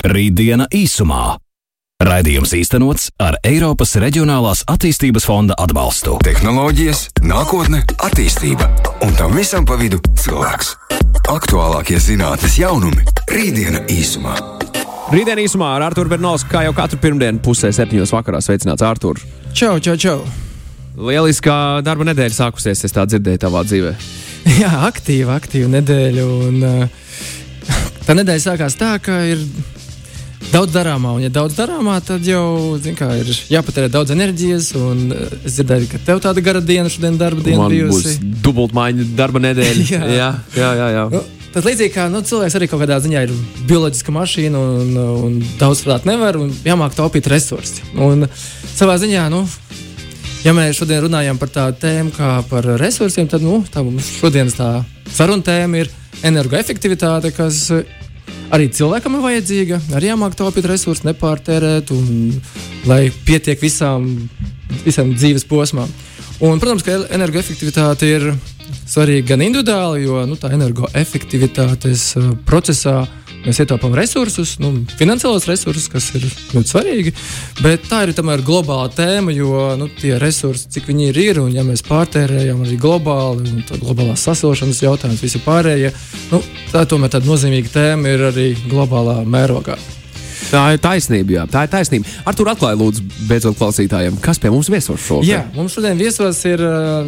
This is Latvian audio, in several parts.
Rītdiena īsumā. Raidījums īstenots ar Eiropas Reģionālās attīstības fonda atbalstu. Tehnoloģijas, nākotne, attīstība un tam visam pa vidu cilvēks. Aktuālākie zinātnīs jaunumi - Rītdiena īsumā. Rītdien īsumā ar Arthuru Bernovs, kā jau katru pirmdienu pusē septiņos vakarā sveicināts Artur. Čau, čau, čau! Lieliskā darba nedēļa sākusies, es tā dzirdēju tavā dzīvē. Jā, aktīva, aktīva nedēļa. Un, uh, tā nedēļa sākās tā, ka ir daudz darāmā. Un, ja daudz darāmā, tad jau kā, ir jāpatērē daudz enerģijas. Un, uh, es dzirdēju, ka tev tāda gara diena šodien darba diena Man bijusi. būs dubultmaiņa darba nedēļa. Jā. jā, jā, jā. jā. Nu, Tas līdzīgi kā nu, cilvēks arī kaut kādā ziņā ir bioloģiska mašīna un, un daudz strādāt nevar un jāmāk taupīt resursi. Un savā ziņā, nu, ja mēs šodien runājam par tādu tēmu kā par resursiem, tad nu, tā mums šodienas tā saruna tēma ir energoefektivitāte, kas arī cilvēkam ir vajadzīga. Arī jāmāk taupīt resursus, nepārtērēt, un lai pietiek visām, visam dzīves posmām. Un, protams, ka energoefektivitāte ir svarīga gan individuāli, jo nu, tā energoefektivitātes uh, procesā mēs ietaupām resursus, nu, finansiālos resursus, kas ir ļoti svarīgi. Bet tā ir tomēr globāla tēma, jo nu, tie resursi, cik viņi ir, ir un ja mēs pārtērējam arī globāli, un tā globālās sasilšanas jautājums, visi pārējie, nu, tā tomēr tāda nozīmīga tēma ir arī globālā mērogā. Tā ir taisnība, jā. Tā ir taisnība. Ar to atklāju, lūdzu, beidzot klausītājiem, kas pie mums viesos šodien. Jā, mums šodien viesos ir uh,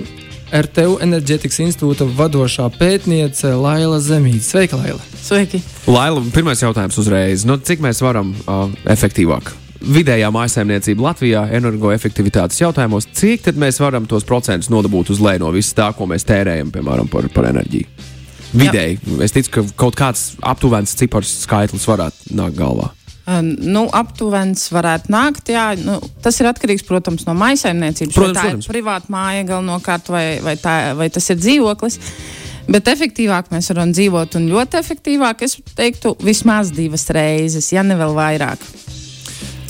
RTU enerģētikas institūta vadošā pētniece Laila Zemīte. Sveika, Laila! Sveiki! Laila, pirmais jautājums uzreiz. Nu, cik mēs varam uh, efektīvāk? Vidējā mājsaimniecība Latvijā energoefektivitātes jautājumos, cik tad mēs varam tos procentus nodabūt uz leju no viss tā, ko mēs tērējam, piemēram, par, par enerģiju? Vidēji, Jā. es ticu, ka kaut kāds aptuvens cipars skaitlis varētu nākt galvā. Nu, aptuvens varētu nākt. Jā, nu, tas ir atkarīgs, protams, no maisaimniecības. Protams, vai tā protams. ir privāta māja galvenokārt, vai, vai, tā, vai tas ir dzīvoklis. Bet efektīvāk mēs varam dzīvot, un ļoti efektīvāk, es teiktu, vismaz divas reizes, ja ne vēl vairāk.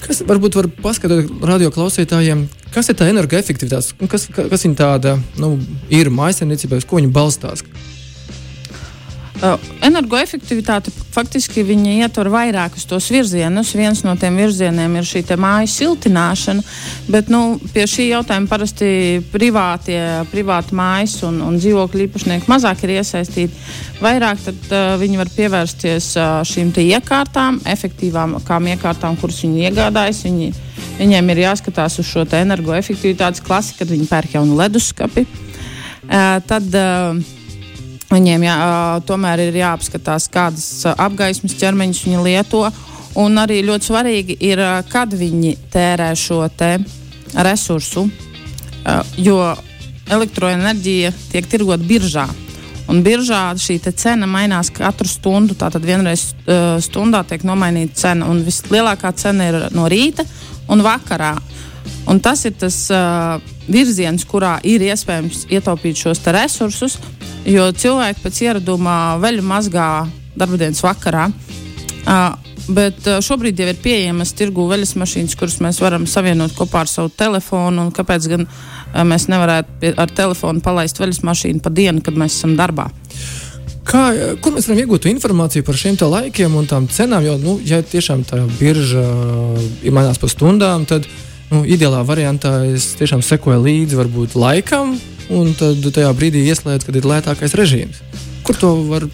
Kas varbūt var paskaidrot radio klausītājiem, kas ir tā energoefektivitāte, un kas, kas viņa tāda nu, ir maisaimniecībā, uz ko viņa balstās? Uh, energoefektivitāte faktiski ietver vairākus tos virzienus. Viens no tiem virzieniem ir šī mājas siltināšana, bet nu, pie šī jautājuma parasti privātie, privāti mājas un, un dzīvokļu īpašnieki mazāk ir iesaistīti. Vairāk tad, uh, viņi var pievērsties uh, šīm iekārtām, efektīvām iekārtām, kuras viņi iegādājas. Viņi, viņiem ir jāskatās uz šo energoefektivitātes klasi, kad viņi pērk jaunu leduskapi. Uh, tad, uh, Viņiem jā, tomēr ir jāapskatās, kādas apgaismas ķermeņus viņi lieto. Un arī ļoti svarīgi ir, kad viņi tērē šo te resursu, jo elektroenerģija tiek tirgota biržā. Un biržā šī cena mainās katru stundu. Tātad vienreiz stundā tiek nomainīta cena. Vislielākā cena ir no rīta un vakarā. Un tas ir tas uh, virziens, kurā ir iespējams ietaupīt šos resursus, jo cilvēki pēc ieraduma veļu mazgā darbdienas vakarā. Uh, Bet šobrīd jau ir pieejamas tirgu veļas mašīnas, kuras mēs varam savienot kopā ar savu telefonu. Kāpēc gan mēs nevarētu ar telefonu palaist veļas mašīnu pa dienu, kad mēs esam darbā? Kā, kur mēs varam iegūt informāciju par šiem laikiem un tām cenām? Jo, nu, ja tiešām tā birža ir mainās pa stundām, tad nu, ideālā variantā es tiešām sekoju līdzi varbūt laikam, un tad tajā brīdī ieslēdzu, kad ir lētākais režīms. Kur to var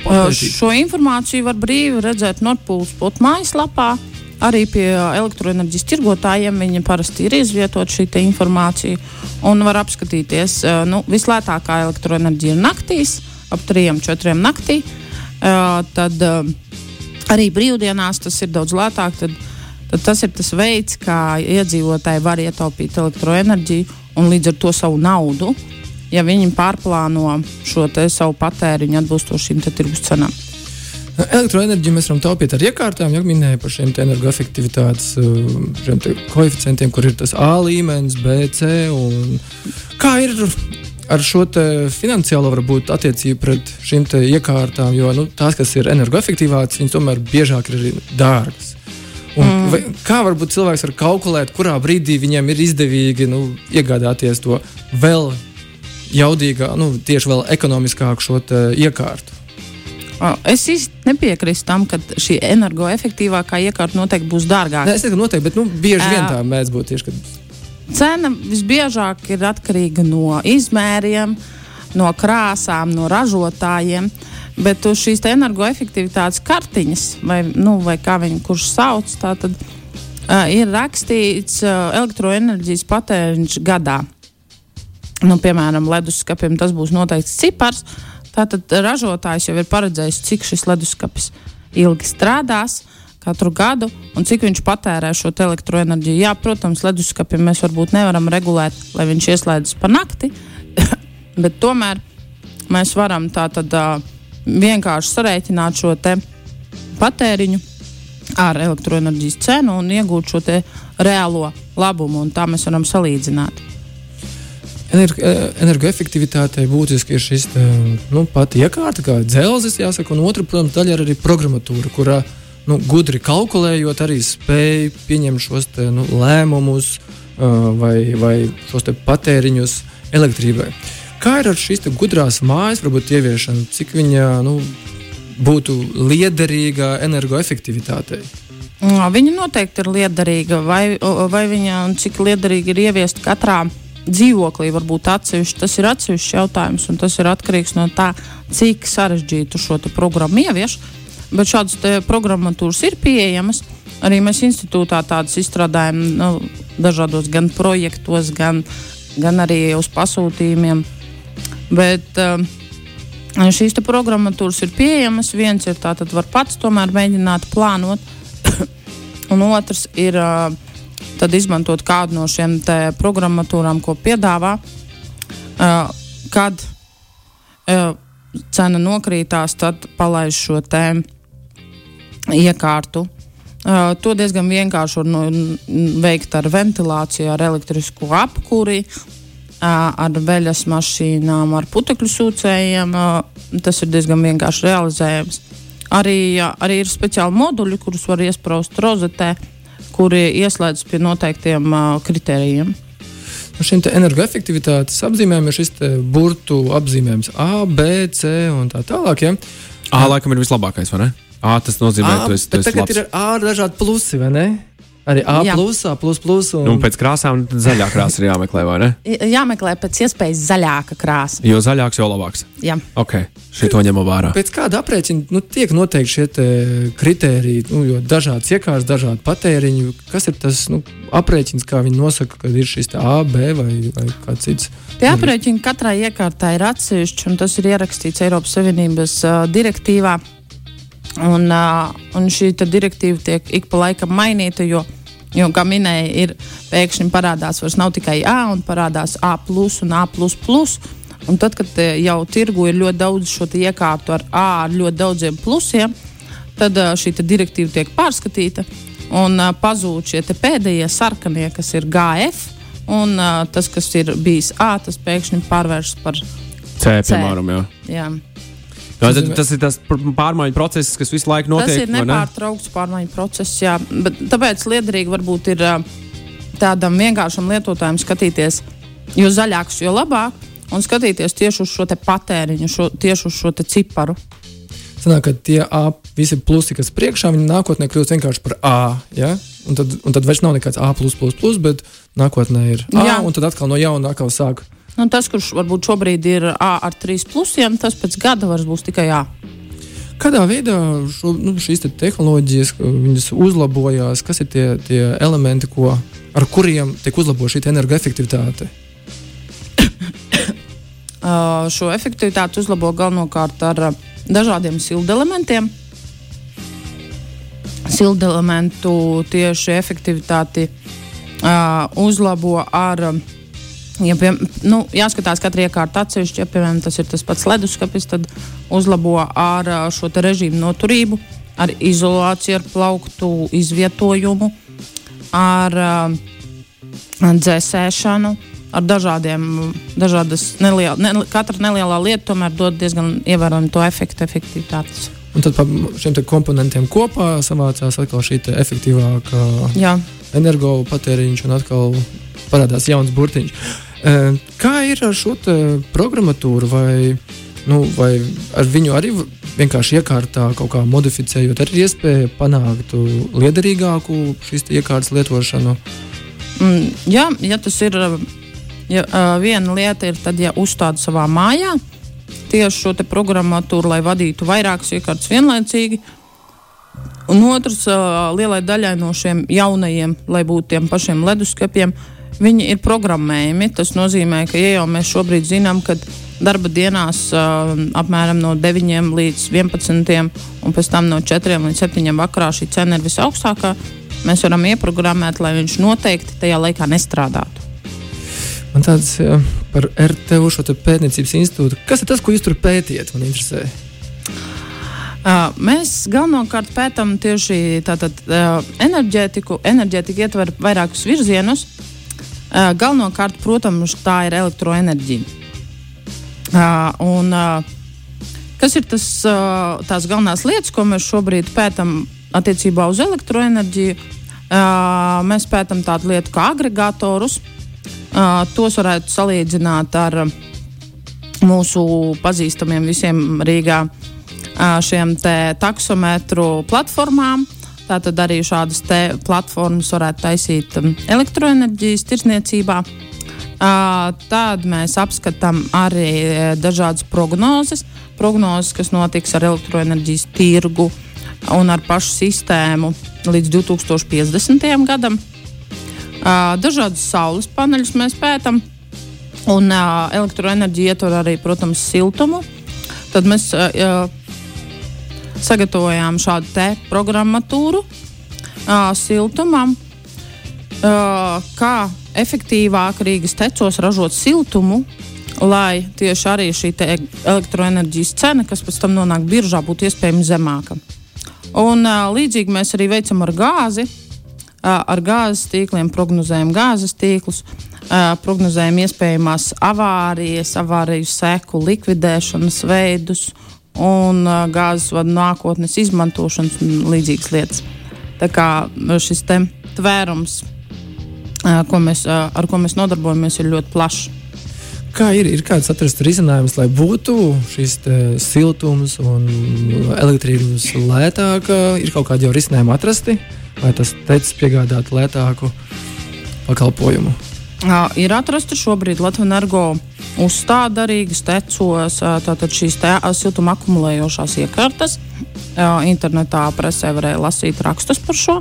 Papētīt. Šo informāciju var brīvi redzēt Nordpūles potu mājaslapā. Arī pie elektroenerģijas tirgotājiem viņa parasti ir izvietota šī informācija un var apskatīties. Nu, vislētākā elektroenerģija ir naktīs, ap 3-4 naktī. Tad arī brīvdienās tas ir daudz lētāk. Tad, tad tas ir tas veids, kā iedzīvotāji var ietaupīt elektroenerģiju un līdz ar to savu naudu ja viņi pārplāno šo savu patēriņu atbilstoši šīm tirgus cenām. Elektroenerģiju mēs varam taupīt ar iekārtām, jau minēju par šiem energoefektivitātes te koeficientiem, kur ir tas A līmenis, B, C. Kā ir ar šo finansiālo varbūt, attiecību pret šīm iekārtām? Jo nu, tās, kas ir energoefektīvākas, viņas tomēr biežāk ir dārgas. Mm. vai, kā varbūt cilvēks var kalkulēt, kurā brīdī viņam ir izdevīgi nu, iegādāties to vēl jaudīgāku, nu, tieši vēl ekonomiskāku šo iekārtu? Uh, Es īsti nepiekrītu tam, ka šī energoefektīvākā iekārta noteikti būs dārgāka. Nē, es teiktu, noteikti, bet nu, bieži vien tā mēdz būt tieši. Kad... Cena visbiežāk ir atkarīga no izmēriem, no krāsām, no ražotājiem. Bet uz šīs te energoefektivitātes kartiņas, vai, nu, vai kā viņi kurš sauc, tā tad uh, ir rakstīts uh, elektroenerģijas patēriņš gadā. Nu, piemēram, leduskapim tas būs noteikts cipars. Tātad ražotājs jau ir paredzējis, cik šis leduskapis ilgi strādās katru gadu un cik viņš patērē šo elektroenerģiju. Jā, protams, leduskapim mēs varbūt nevaram regulēt, lai viņš ieslēdzas pa nakti, bet tomēr mēs varam tātad uh, vienkārši sarēķināt šo patēriņu ar elektroenerģijas cenu un iegūt šo reālo labumu, un tā mēs varam salīdzināt. Energ energoefektivitātei būtiski ir šis te, nu, pati iekārta, kā dzelzis, jāsaka, un otra, protams, daļa ir arī programmatūra, kurā nu, gudri kalkulējot, arī spēj pieņemt šos te, nu, lēmumus uh, vai, vai šos patēriņus elektrībai. Kā ir ar šīs gudrās mājas, varbūt ieviešanu, cik viņa nu, būtu liederīga energoefektivitātei? Jā, Viņa noteikti ir liederīga, vai, vai viņa cik liederīga ir ieviest katrā dzīvoklī, varbūt atsevišķi. Tas ir atsevišķs jautājums, un tas ir atkarīgs no tā, cik sarežģītu šo programmu ievieš. Bet šādas programmatūras ir pieejamas. Arī mēs institūtā tādas izstrādājam nu, dažādos gan projektos, gan, gan arī uz pasūtījumiem. Bet uh, šīs programmatūras ir pieejamas. Viens ir tāds, var pats tomēr mēģināt plānot, un otrs ir uh, izmantot kādu no šiem programmatūrām, ko piedāvā. Uh, kad uh, cena nokrītās, tad palaiž šo te iekārtu. Uh, to diezgan vienkārši var nu, veikt ar ventilāciju, ar elektrisku apkuri, ar veļas mašīnām, ar putekļu sūcējiem. Tas ir diezgan vienkārši realizējams. Arī, arī ir speciāli moduļi, kurus var iesprāst rozetē, kuri ieslēdzas pie noteiktiem kritērijiem. Šim te energoefektivitātes apzīmējumam ir šis burtu apzīmējums A, B, C un tā tālāk. Ja? Ā, laikam ir vislabākais, vai ne? Ā, tas nozīmē, A, ka bet esi tagad labs. ir A ar dažādi plusi, vai ne? Arī A, Jā. plus, A, plus, plus un Nu, pēc krāsām zaļā krāsa ir jāmeklē, vai ne? Jāmeklē pēc iespējas zaļāka krāsa. Jo zaļāks, jo labāks. Jā. Ok, šito ņemam vērā. Pēc kāda aprēķina nu, tiek noteikti šie te kritēriji, nu, jo dažādas iekārtas, dažādi patēriņi. Kas ir tas nu, aprēķins, kā viņi nosaka, kad ir šis A, B vai, vai kāds cits? Tie aprēķini katrai iekārtai ir atsevišķi, un tas ir ierakstīts Eiropas Savienības uh, direktīvā. Un, uh, un šī direktīva tiek ik pa laikam mainīta, jo, jo kā minēja, ir pēkšņi parādās vairs nav tikai A, un parādās A plus un A. Un tad, kad jau tirgu ir ļoti daudz šo iekārtu ar A, ar ļoti daudziem plusiem, tad uh, šī direktīva tiek pārskatīta un uh, pazūd šie pēdējie sarkanie, kas ir GF. Un uh, tas, kas ir bijis A, tas pēkšņi pārvēršas par C, piemēram, jā. Jā. Jā, tad, tas ir tas pārmaiņu process, kas visu laiku notiek. Tas ir vai ne? nepārtraukts pārmaiņu process. Jā. Bet, tāpēc liederīgi varbūt ir tādam vienkāršam lietotājam skatīties, jo zaļāks, jo labāk, un skatīties tieši uz šo te patēriņu, šo, tieši uz šo te ciparu. Sanāk, ka tie A, visi plusi, kas priekšā, viņi nākotnē kļūst vienkārši par A. Ja? Un, tad, un tad vairs nav nekāds A, bet nākotnē ir A, Jā. un tad atkal no jauna atkal sāk. Nu, tas, kurš varbūt šobrīd ir A ar trīs plusiem, tas pēc gada vairs būs tikai A. Kādā veidā šo, nu, šīs te tehnoloģijas viņas uzlabojās, kas ir tie, tie elementi, ko, ar kuriem tiek uzlabota šī te energoefektivitāte? Uh, šo efektivitāti uzlabo galvenokārt ar uh, dažādiem siltelementiem. Siltelementu tieši efektivitāti uh, uzlabo ar. um, Ja, pie, nu, jāskatās, katra iekārta atsevišķi, ja piemēram tas ir tas pats leduskapis, tad uzlabo ar šo režīmu noturību, ar izolāciju, ar plauktu izvietojumu, ar dzēsēšanu, ar dažādiem, dažādas neliel, ne, katra nelielā lieta tomēr dod diezgan ievērojamu to efektu, efektivitātes. Un tad pa šiem komponentiem kopā savācās atkal šī efektīvākā Jā, energopatēriņš un atkal parādās jauns burtiņš. Kā ir ar šo programmatūru? Vai Nu, vai ar viņu arī vienkārši iekārtā kaut kā modificējot, arī iespēja panākt liederīgāku šīs iekārtas lietošanu? Mm, jā, ja tas ir ja, viena lieta, ir tad, ja uzstāda savā mājā tieši šo programmatūru, lai vadītu vairākas iekārtas vienlaicīgi. Un otrs, lielai daļai no šiem jaunajiem, lai būtu tiem pašiem leduskapiem, viņi ir programmējami. Tas nozīmē, ka ja jau mēs šobrīd zinām, ka darba dienās uh, apmēram no 9 līdz 11, un pēc tam no 4 līdz 7 vakarā šī cena ir visaugstākā. Mēs varam ieprogrammēt, lai viņš noteikti tajā laikā nestrādātu. Man tāds jā, par RTU šo pētniecības institūtu. Kas ir tas, ko jūs tur pētījat? Man interesē. Uh, mēs galvenokārt pētām tieši tātad, uh, enerģētiku. Enerģētika ietver vairākus virzienus. Galvenokārt, protams, tā ir elektroenerģija. Un, kas ir tas, tās galvenās lietas, ko mēs šobrīd pētām attiecībā uz elektroenerģiju? Mēs pētām tādu lietu kā agregatorus. Tos varētu salīdzināt ar mūsu pazīstamiem visiem Rīgā šiem taksometru platformām. Tātad arī šādas platformas varētu taisīt um, elektroenerģijas tirsniecībā. Uh, Tad mēs apskatām arī dažādas prognozes, prognozes, kas notiks ar elektroenerģijas tirgu un ar pašu sistēmu līdz 2050. gadam. Dažādus saules paneļus mēs pētām, un elektroenerģija ietver arī, protams, siltumu. Tad mēs sagatavojām šādu programmatūru siltumam, kā efektīvāk Rīgas tecos ražot siltumu, lai tieši arī šī elektroenerģijas cena, kas pēc tam nonāk biržā, būtu iespējami zemāka. Un, uh, līdzīgi mēs arī veicam ar gāzi. Uh, ar gāzes tīkliem prognozējam gāzes tīklus, uh, prognozējam iespējamās avārijas, avāriju seku likvidēšanas veidus un uh, gāzes vadu nākotnes izmantošanas un līdzīgas lietas. Tā kā šis tvērums ko mēs, ar ko mēs nodarbojamies, ir ļoti plašs. Kā ir, ir kāds atrast risinājums, lai būtu šis siltums un elektrības lētāka? Ir kaut kādi jau risinājumi atrasti, lai tas teicis piegādāt lētāku pakalpojumu. Ir atrasta šobrīd Latvijas energo uzstāda Rīgas tecos, tātad šīs te, siltuma akumulējošās iekārtas. Internetā presē varēja lasīt rakstus par šo.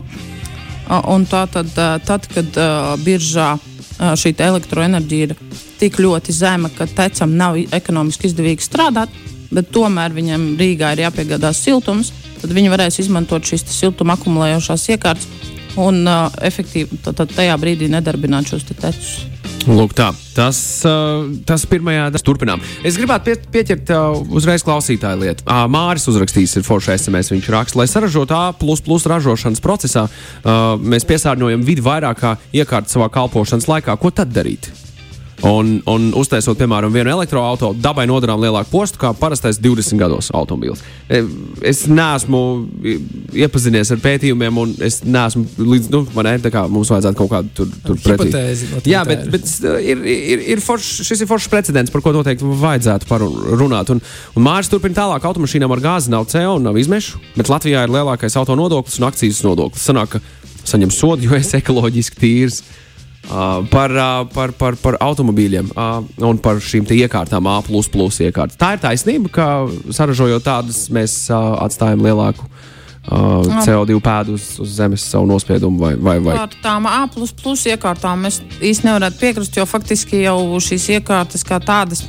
Un tā tad, tad kad biržā šī elektroenerģija ir tik ļoti zema, ka tecam nav ekonomiski izdevīgi strādāt, bet tomēr viņam Rīgā ir jāpiegādās siltums, tad viņi varēs izmantot šīs siltuma akumulējošās iekārtas un uh, efektīvi tajā brīdī nedarbināt šos te tecus. Lūk, tā. Tas, uh, tas pirmajā daļā turpinām. Es gribētu pie, pieķert uh, uzreiz klausītāju lietu. Uh, Māris uzrakstījis, ir foršs SMS. Viņš raksta, lai saražotu A ražošanas procesā, uh, mēs piesārņojam vidi vairāk kā iekārtu savā kalpošanas laikā. Ko tad darīt? Un, un uztaisot, piemēram, vienu elektroautorātu, dabai nodarām lielāku postu kā parastais 20 gados automobīls. E, es neesmu iepazinies ar pētījumiem, un es neesmu līdz, nu, man ne, tā kā mums vajadzētu kaut kādu tur, tur pretī. No Jā, bet, bet ir, ir, ir forš, šis ir foršs precedents, par ko noteikti vajadzētu parunāt. Un, un Mārcis turpina tālāk, automašīnām ar gāzi nav CO un nav izmešu, bet Latvijā ir lielākais auto nodoklis un akcijas nodoklis. Sanāk, ka saņem sodu, jo es ekoloģiski tīrs. Uh, par, uh, par, par, par automobīļiem uh, un par šīm iekārtām, A, iekārtas. Tā ir taisnība, ka saražojot tādas, mēs uh, atstājam lielāku uh, CO2 pēdu uz, uz zemes savu nospiedumu. Vai, vai, vai. Par tām A iekārtām mēs īstenībā nevaram piekrist, jo faktiski jau šīs iekārtas kā tādas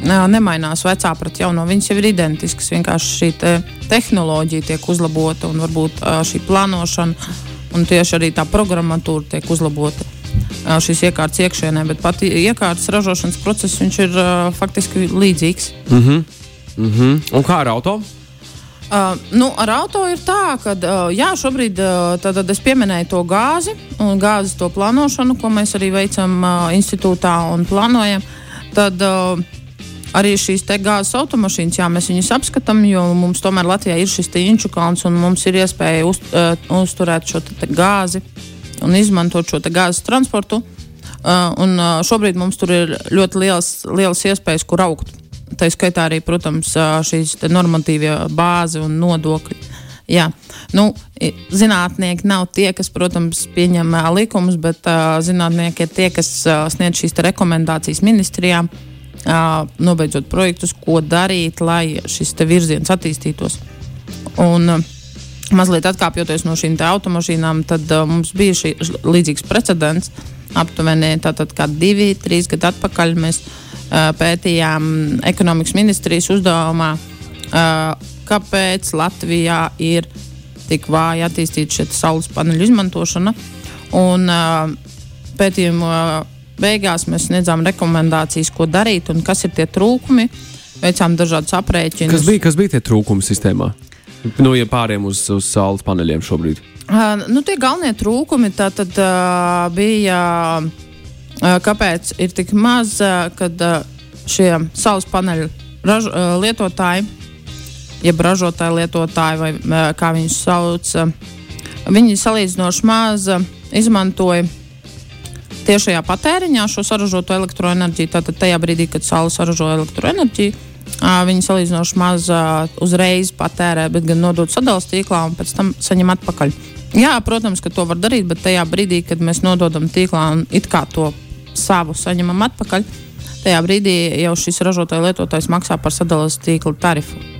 nemainās vecā pret jauno. Viņas jau ir identiskas. Vienkārši šī te tehnoloģija tiek uzlabota un varbūt šī plānošana un tieši arī tā programmatūra tiek uzlabota šīs iekārtas iekšienē, bet pat iekārtas ražošanas process ir uh, faktiski līdzīgs. Mm -hmm. Mm -hmm. Un kā ar auto? Uh, nu, ar auto ir tā, ka uh, jā, šobrīd uh, tad es pieminēju to gāzi un gāzes to plānošanu, ko mēs arī veicam uh, institūtā un plānojam. Tad uh, arī šīs gāzes automašīnas, jā, mēs viņus apskatām, jo mums tomēr Latvijā ir šis inču kalns un mums ir iespēja uz, uh, uzturēt šo gāzi un izmantot šo gāzes transportu. Uh, un, uh, šobrīd mums tur ir ļoti liels, liels iespējas, kur augt. tā skaitā arī, protams, šīs normatīvie bāzi un nodokļi. Jā. Nu, zinātnieki nav tie, kas, protams, pieņem uh, likumus, bet uh, zinātnieki ir tie, kas uh, sniedz šīs rekomendācijas ministrijām, uh, nobeidzot projektus, ko darīt, lai šis virziens attīstītos. Un, uh, mazliet atkāpjoties no šīm automašīnām, tad uh, mums bija šī līdzīgs precedents. Aptuveni tātad, divi, trīs gadi atpakaļ mēs uh, pētījām ekonomikas ministrijas uzdevumā. Uh, kāpēc Latvijā ir tik vāji attīstīta šī saules paneļu izmantošana. Un, uh, pētījumu uh, beigās mēs sniedzām rekomendācijas, ko darīt un kas ir tie trūkumi. Veicām dažādus aprēķinus. Kas bija, kas bija tie trūkumi sistēmā? Nu, ja pāriem uz, uz saules paneļiem šobrīd. Uh, nu, tie galvenie trūkumi tā tad uh, bija, uh, kāpēc ir tik maz, uh, kad uh, šie saules paneļu raž, uh, lietotāji jeb ražotāji, lietotāji, vai kā viņus sauc. Viņi salīdzinoši maz izmantoja tiešajā patēriņā šo saražoto elektroenerģiju. Tātad tajā brīdī, kad saule saražo elektroenerģiju, viņi salīdzinoši maz uzreiz patērē, bet gan nodod sadalījuma tīklā un pēc tam saņem atpakaļ. Jā, protams, ka to var darīt, bet tajā brīdī, kad mēs nododam tīklā un it kā to savu saņemam atpakaļ, tajā brīdī jau šis ražotāja lietotājs maksā par sadalījuma tīkla tarifu.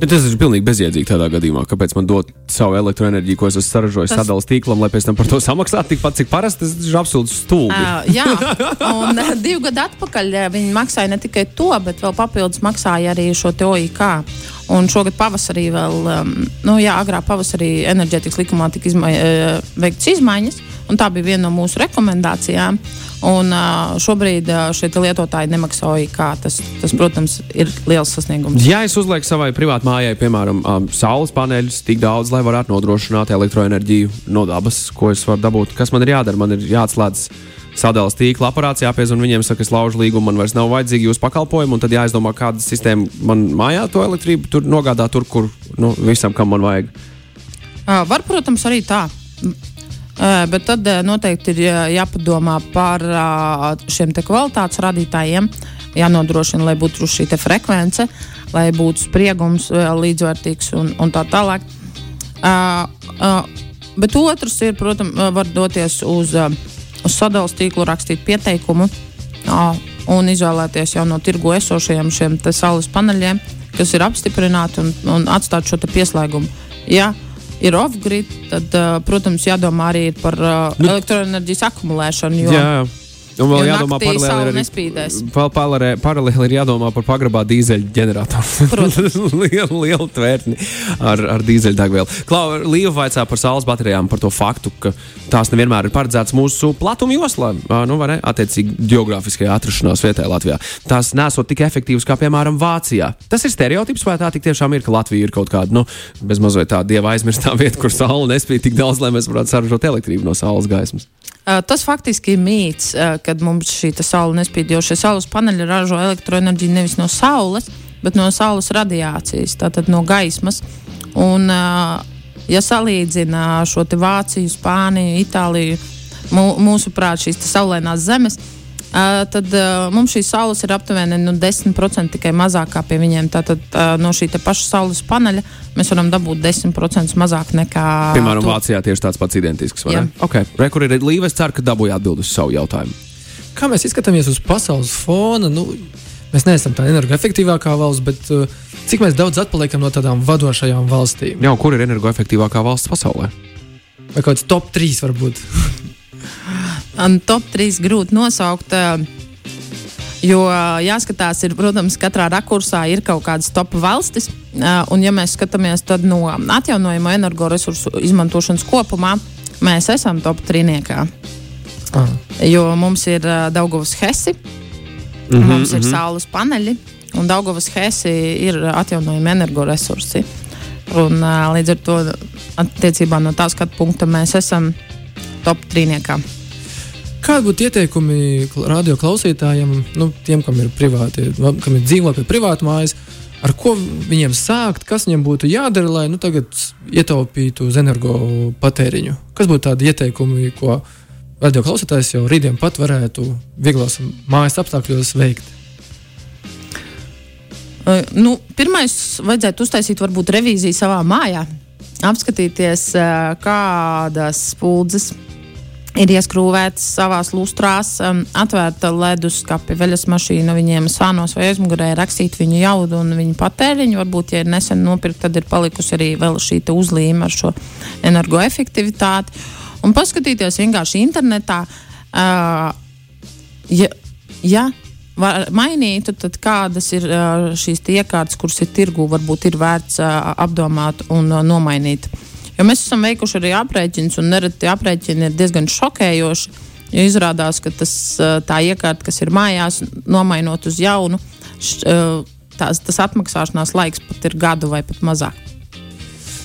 Ja tas ir pilnīgi bezjēdzīgi tādā gadījumā. Kāpēc man dot savu elektroenerģiju, ko es esmu saražojis tas... sadalījuma tīklam, lai pēc tam par to samaksātu tikpat, cik parasti? Tas ir absolūti stulbi. Uh, jā, un uh, divu gadu atpakaļ uh, viņi maksāja ne tikai to, bet vēl papildus maksāja arī šo OIK. Un šogad pavasarī vēl, um, nu jā, agrā pavasarī enerģētikas likumā tika izmai, uh, veikts izmaiņas, un tā bija viena no mūsu rekomendācijām. Un uh, šobrīd uh, šie lietotāji nemaksā OIK. Tas, tas, protams, ir liels sasniegums. Ja es uzlieku savai privātai mājai, piemēram, um, saules paneļus, tik daudz, lai varētu nodrošināt elektroenerģiju no dabas, ko es varu dabūt, kas man ir jādara? Man ir jāatslēdz sadalījuma tīkla aparāts, jāpiezvan viņiem, saka, es laužu līgumu, man vairs nav vajadzīgi jūsu pakalpojumi, un tad jāizdomā, kāda sistēma man mājā to elektrību tur nogādā, tur, kur nu, visam, kam man vajag. Uh, var, protams, arī tā. Bet tad noteikti ir jāpadomā par šiem kvalitātes radītājiem. Jānodrošina, lai būtu šī frekvence, lai būtu spriegums līdzvērtīgs un, un tā tālāk. Bet otrs ir, protams, var doties uz, uz sadalījuma tīklu, rakstīt pieteikumu un izvēlēties jau no tirgu esošajiem šiem saules paneļiem, kas ir apstiprināti un, un atstāt šo pieslēgumu. Ja ir off-grid, tad, protams, jādomā arī par nu, elektroenerģijas akumulēšanu. Jo, jā. Un vēl jo jādomā paralēli arī, paralēli ir jādomā par pagrabā dīzeļu ģeneratoru. lielu, lielu tvērtni ar, ar dīzeļdegvielu. Klau, Līva vaicā par saules baterijām, par to faktu, ka tās nevienmēr ir paredzētas mūsu platuma joslā, nu, vai ne? Attiecīgi, geogrāfiskajā atrašanās vietā Latvijā. Tās nesot tik efektīvas kā, piemēram, Vācijā. Tas ir stereotips, vai tā tiešām ir, ka Latvija ir kaut kāda, nu, bezmazliet tā dieva aizmirstā vieta, kur saule nespīd tik daudz, lai mēs varētu saražot elektrību no saules gaismas. Tas faktiski ir mīts, kad mums šī saule nespīd, jo šie saules paneļi ražo elektroenerģiju nevis no saules, bet no saules radiācijas, tātad no gaismas. Un, ja salīdzina šo Vāciju, Spāniju, Itāliju, mūsuprāt, šīs saulainās zemes, Uh, tad uh, mums šīs saules ir aptuveni nu, 10% tikai mazāk kā pie viņiem. Tātad uh, no šī paša saules paneļa mēs varam dabūt 10% mazāk nekā. Piemēram, to. Vācijā tieši tāds pats identisks. Okay. Re, kur ir līnija, es ceru, ka dabūju atbildēt uz savu jautājumu. Kā mēs izskatāmies uz pasaules fona? Nu, mēs neesam tā energoefektīvākā valsts, bet uh, cik daudz atpaliekam no tādām vadošajām valstīm? Jā, kur ir energoefektīvākā valsts pasaulē? Vai kaut kāds top 3 varbūt? top 3 grūti nosaukt. Jo jāskatās, ir, protams, katrā rakursā ir kaut kādas top valstis. Un, ja mēs skatāmies no atjaunojamo energoresursu izmantošanas kopumā, mēs esam top trīniekā. Ah. Jo mums ir Daugavas Hesi, mm -hmm, mums ir mm -hmm. saules paneļi, un Daugavas Hesi ir atjaunojami energoresursi. Un, līdz ar to, attiecībā no tā skatu punkta, mēs esam top trīniekā. Kādi būtu ieteikumi radio klausītājiem, nu, tiem, kam ir privāti, kam ir dzīvokļi, privāti mājas, ar ko viņiem sākt, kas viņiem būtu jādara, lai nu, tagad ietaupītu uz energo patēriņu? Kas būtu tādi ieteikumi, ko radio klausītājs jau rītdien pat varētu vieglos mājas apstākļos veikt? Nu, pirmais, vajadzētu uztaisīt varbūt revīziju savā mājā, apskatīties, kādas spuldzes ir ieskrūvēts savā lustrās, um, atvērta leduskapi, veļas mašīna, viņiem sānos vai aizmugurē rakstīt viņu jaudu un viņu patēriņu. Varbūt, ja ir nesen nopirkt, tad ir palikusi arī šī uzlīme ar šo energoefektivitāti. Un paskatīties vienkārši internetā, uh, ja, ja mainītu, tad kādas ir uh, šīs iekārtas, kuras ir tirgū, varbūt ir vērts uh, apdomāt un uh, nomainīt. Jo mēs esam veikuši arī aprēķinus, un nereti aprēķini ir diezgan šokējoši. Jo izrādās, ka tas, tā iekārta, kas ir mājās, nomainot uz jaunu, tās, tas atmaksāšanās laiks pat ir gadu vai pat mazāk.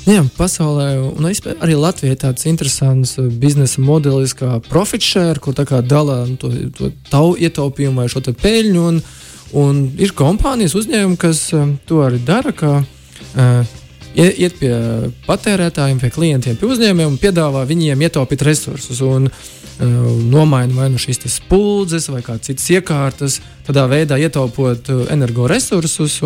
Jā, pasaulē, un arī Latvijā ir tāds interesants biznesa modelis, kā profit share, kur dala nu, to, to tau ietaupījumu vai šo peļņu. Un, un ir kompānijas, uzņēmumi, kas to arī dara. Ka, uh, iet pie patērētājiem, pie klientiem, pie uzņēmējiem un piedāvā viņiem ietaupīt resursus. Un, uh, nomaina vai nu šīs spuldzes vai kādas citas iekārtas, tādā veidā ietaupot uh, energoresursus.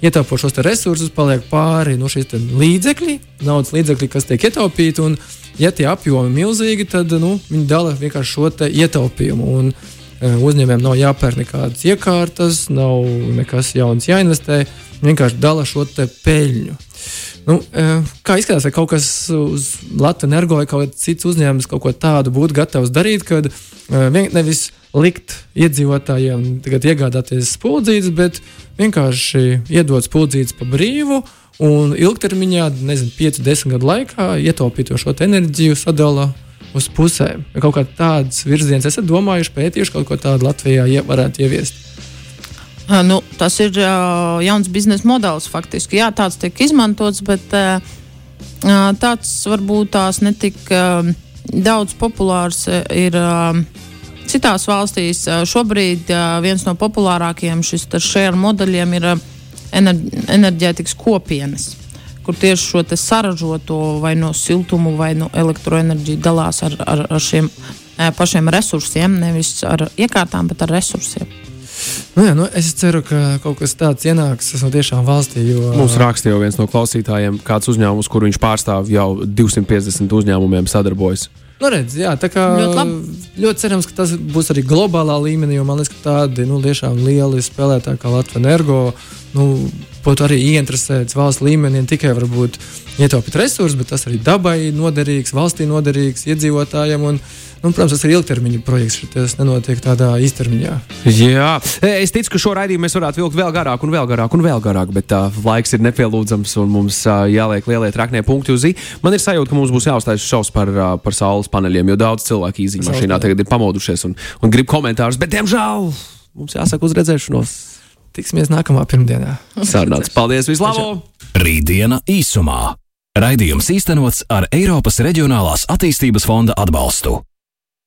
Ietaupot šos resursus, paliek pāri no nu, šīs līdzekļi, naudas līdzekļi, kas tiek ietaupīti. Un, ja tie apjomi ir milzīgi, tad nu, viņi dala vienkārši šo ietaupījumu. Un, uh, uzņēmējiem nav jāpērk nekādas iekārtas, nav nekas jauns jāinvestē. Vienkārši dala šo peļņu. Nu, e, kā izskatās, vai kaut kas uz Latvijas energo vai kaut kāds cits uzņēmums kaut ko tādu būtu gatavs darīt, kad e, nevis likt iedzīvotājiem iegādāties spuldzītes, bet vienkārši iedot spuldzītes pa brīvu un ilgtermiņā, nezinu, 5, 10 gadu laikā ietaupīt šo enerģiju sadalīt uz pusēm. Kaut kā tāds virziens esat domājuši, pētījuši kaut ko tādu Latvijā varētu ieviest? Nu, tas ir uh, jauns biznesa modelis faktiski. Jā, tāds tiek izmantots, bet uh, tāds varbūt tās netik uh, daudz populārs ir. Uh, Citās valstīs uh, šobrīd uh, viens no populārākajiem šis šēra modeļiem ir uh, enerģētikas kopienas, kur tieši šo saražoto vai no siltumu vai no elektroenerģiju dalās ar, ar, ar šiem pašiem resursiem, nevis ar iekārtām, bet ar resursiem. Nu, jā, nu, es ceru, ka kaut kas tāds ienāks no tiešām valstī. Jo... Mums rakstīja viens no klausītājiem, kāds uzņēmums, kur viņš pārstāv jau 250 uzņēmumiem, sadarbojas. Nu, redz, jā, tā kā ļoti, ļoti cerams, ka tas būs arī globālā līmenī, jo man liekas, ka tādi nu, tiešām lieli spēlētāji kā Latvijas energo nu, būtu arī ieinteresēts valsts līmenī ne tikai varbūt ietaupīt resursus, bet tas arī dabai noderīgs, valstī noderīgs, iedzīvotājiem. Un, Nu, protams, tas ir ilgtermiņa projekts. Tas nenotiek tādā īstermiņā. Jā, es ticu, ka šo raidījumu mēs varētu vilkt vēl garāk, un vēl garāk, un vēl garāk. Bet uh, laiks ir nepielūdzams, un mums uh, jāliek lielie traknie punkti uz zīmes. Man ir sajūta, ka mums būs jāuzstājas šausmas par, uh, par saules paneļiem, jo daudz cilvēku īzīmē mašīnā tagad ir pamodušies un, un grib komentārus. Bet, diemžēl, mums jāsaka uz redzēšanos. Tiksimies nākamā pirmdienā. Sarunāts. Paldies, vislabāk! Rītdiena īsumā. Raidījums īstenots ar Eiropas Reģionālās attīstības fonda atbalstu.